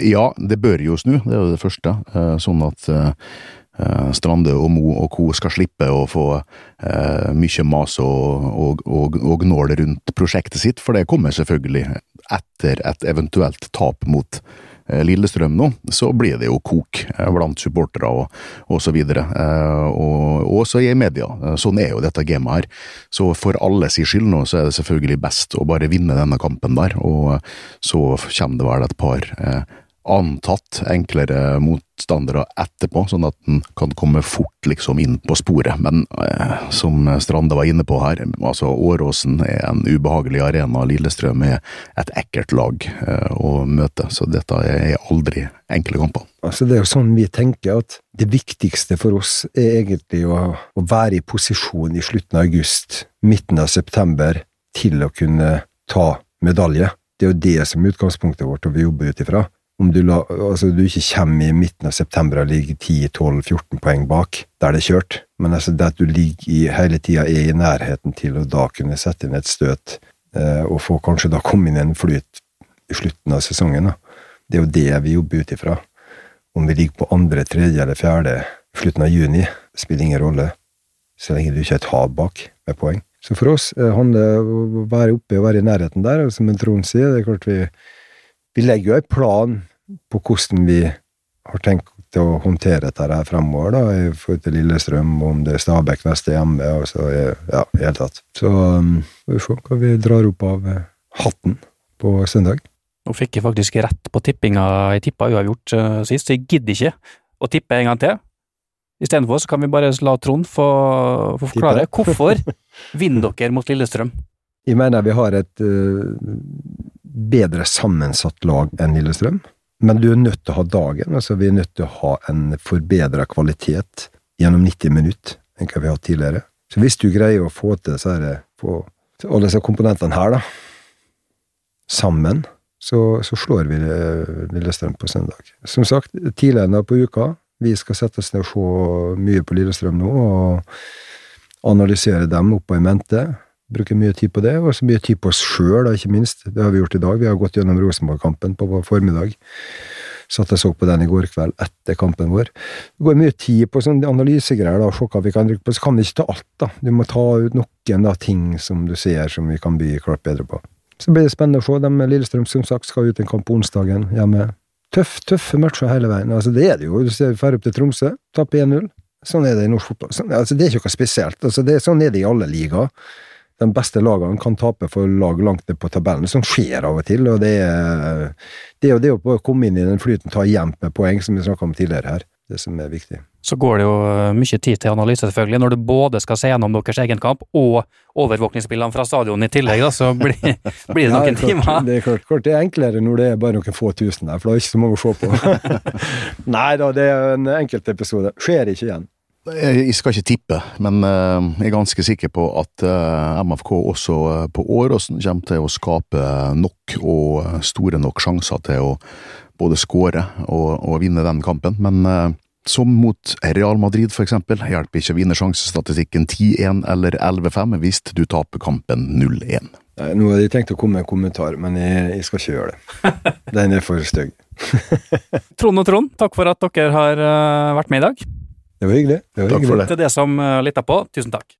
ja, det bør jo snu, det er jo det første, eh, sånn at eh, eh, Strande og Mo og co. skal slippe å få eh, mye mas og, og, og, og gnål rundt prosjektet sitt, for det kommer selvfølgelig etter et eventuelt tap mot eh, Lillestrøm nå, så blir det jo kok eh, blant supportere og, og så videre, eh, og og også i media. Eh, Sånn er jo dette gamet her. Så for alle sin skyld nå, så er det selvfølgelig best å bare vinne denne kampen der, og så kommer det vel et par eh, antatt enklere motstandere etterpå, sånn at en kan komme fort liksom inn på sporet. Men eh, som Strande var inne på her, altså Åråsen er en ubehagelig arena. Lillestrøm er et ekkelt lag eh, å møte, så dette er aldri enkle kamper. Altså Det er jo sånn vi tenker, at det viktigste for oss er egentlig å, å være i posisjon i slutten av august, midten av september, til å kunne ta medalje. Det er jo det som er utgangspunktet vårt, og vi jobber ut ifra om du, la, altså, du ikke kommer i midten av september og ligger 10-12-14 poeng bak, da er det kjørt. Men altså, det at du ligger i, hele tida er i nærheten til å da kunne sette inn et støt, eh, og få kanskje da komme inn en flyt i slutten av sesongen, da. det er jo det vi jobber ut ifra. Om vi ligger på andre, tredje eller fjerde i slutten av juni, spiller ingen rolle, så lenge du ikke er et hav bak med poeng. Så for oss eh, handler det om å være oppe og være i nærheten der, og som Trond sier, det er klart vi vi legger jo en plan på hvordan vi har tenkt å håndtere dette her fremover, da, i forhold til Lillestrøm, om det er Stabæk neste hjemme, og så ja, i hele tatt. Så um, får se hva vi drar opp av eh, hatten på søndag. Nå fikk jeg faktisk rett på tippinga jeg tippa uavgjort uh, sist, så jeg gidder ikke å tippe en gang til. Istedenfor så kan vi bare la Trond få, få forklare hvorfor *laughs* vinner dere mot Lillestrøm. Jeg mener vi har et uh, bedre sammensatt lag enn Lillestrøm. Men du er nødt til å ha dagen. altså Vi er nødt til å ha en forbedra kvalitet gjennom 90 minutter enn hva vi har hatt tidligere. Så hvis du greier å få til alle disse komponentene her, da, sammen, så, så slår vi Lillestrøm på søndag. Som sagt, tidligere på uka. Vi skal sette oss ned og se mye på Lillestrøm nå, og analysere dem opp i mente. Bruker mye tid på det, og så mye tid på oss sjøl, ikke minst. Det har vi gjort i dag. Vi har gått gjennom Rosenborg-kampen på, vår formiddag. Satt og så på den i går kveld etter kampen vår. Det går mye tid på sånne analysegreier, da, se hva vi kan bruke på. Så kan vi ikke ta alt, da. Du må ta ut noen da, ting som du ser som vi kan bli klart bedre på. Så blir det spennende å se. De Lillestrøm som sagt skal ut en kamp på onsdagen hjemme. Tøff, tøffe matcher hele veien. Altså, det er det jo. Du ser drar opp til Tromsø, taper 1-0. Sånn er det i norsk fotball. Sånn, altså, det er ikke noe spesielt. Altså, det, sånn er det i alle ligaer de beste lagene kan tape for lag langt ned på tabellen. som skjer av og til. og Det er det, det å komme inn i den flyten, ta igjen med poeng, som vi snakka om tidligere her, det som er viktig. Så går det jo eh, mye tid til analyse, selvfølgelig. Når du både skal se gjennom deres egen kamp og overvåkningsbildene fra stadion i tillegg, da, så *laughs* blir, blir det noen ja, timer. Det er klart, klart, det er enklere når det er bare noen få tusen der, for da er det ikke så mange å se på. *laughs* Nei da, det er en enkeltepisode. Skjer ikke igjen. Jeg skal ikke tippe, men eh, jeg er ganske sikker på at eh, MFK også eh, på Åråsen kommer til å skape nok og store nok sjanser til å både skåre og, og vinne den kampen. Men som mot Real Madrid, for eksempel, hjelper ikke å vinne sjansestatistikken 10-1 eller 11-5 hvis du taper kampen 0-1. Nå hadde jeg tenkt å komme med en kommentar, men jeg, jeg skal ikke gjøre det. *laughs* Den er for stygg. *laughs* Trond og Trond, takk for at dere har vært med i dag. Det var hyggelig. Det var Takk hyggelig. for det. Til det som uh, lytta på, tusen takk.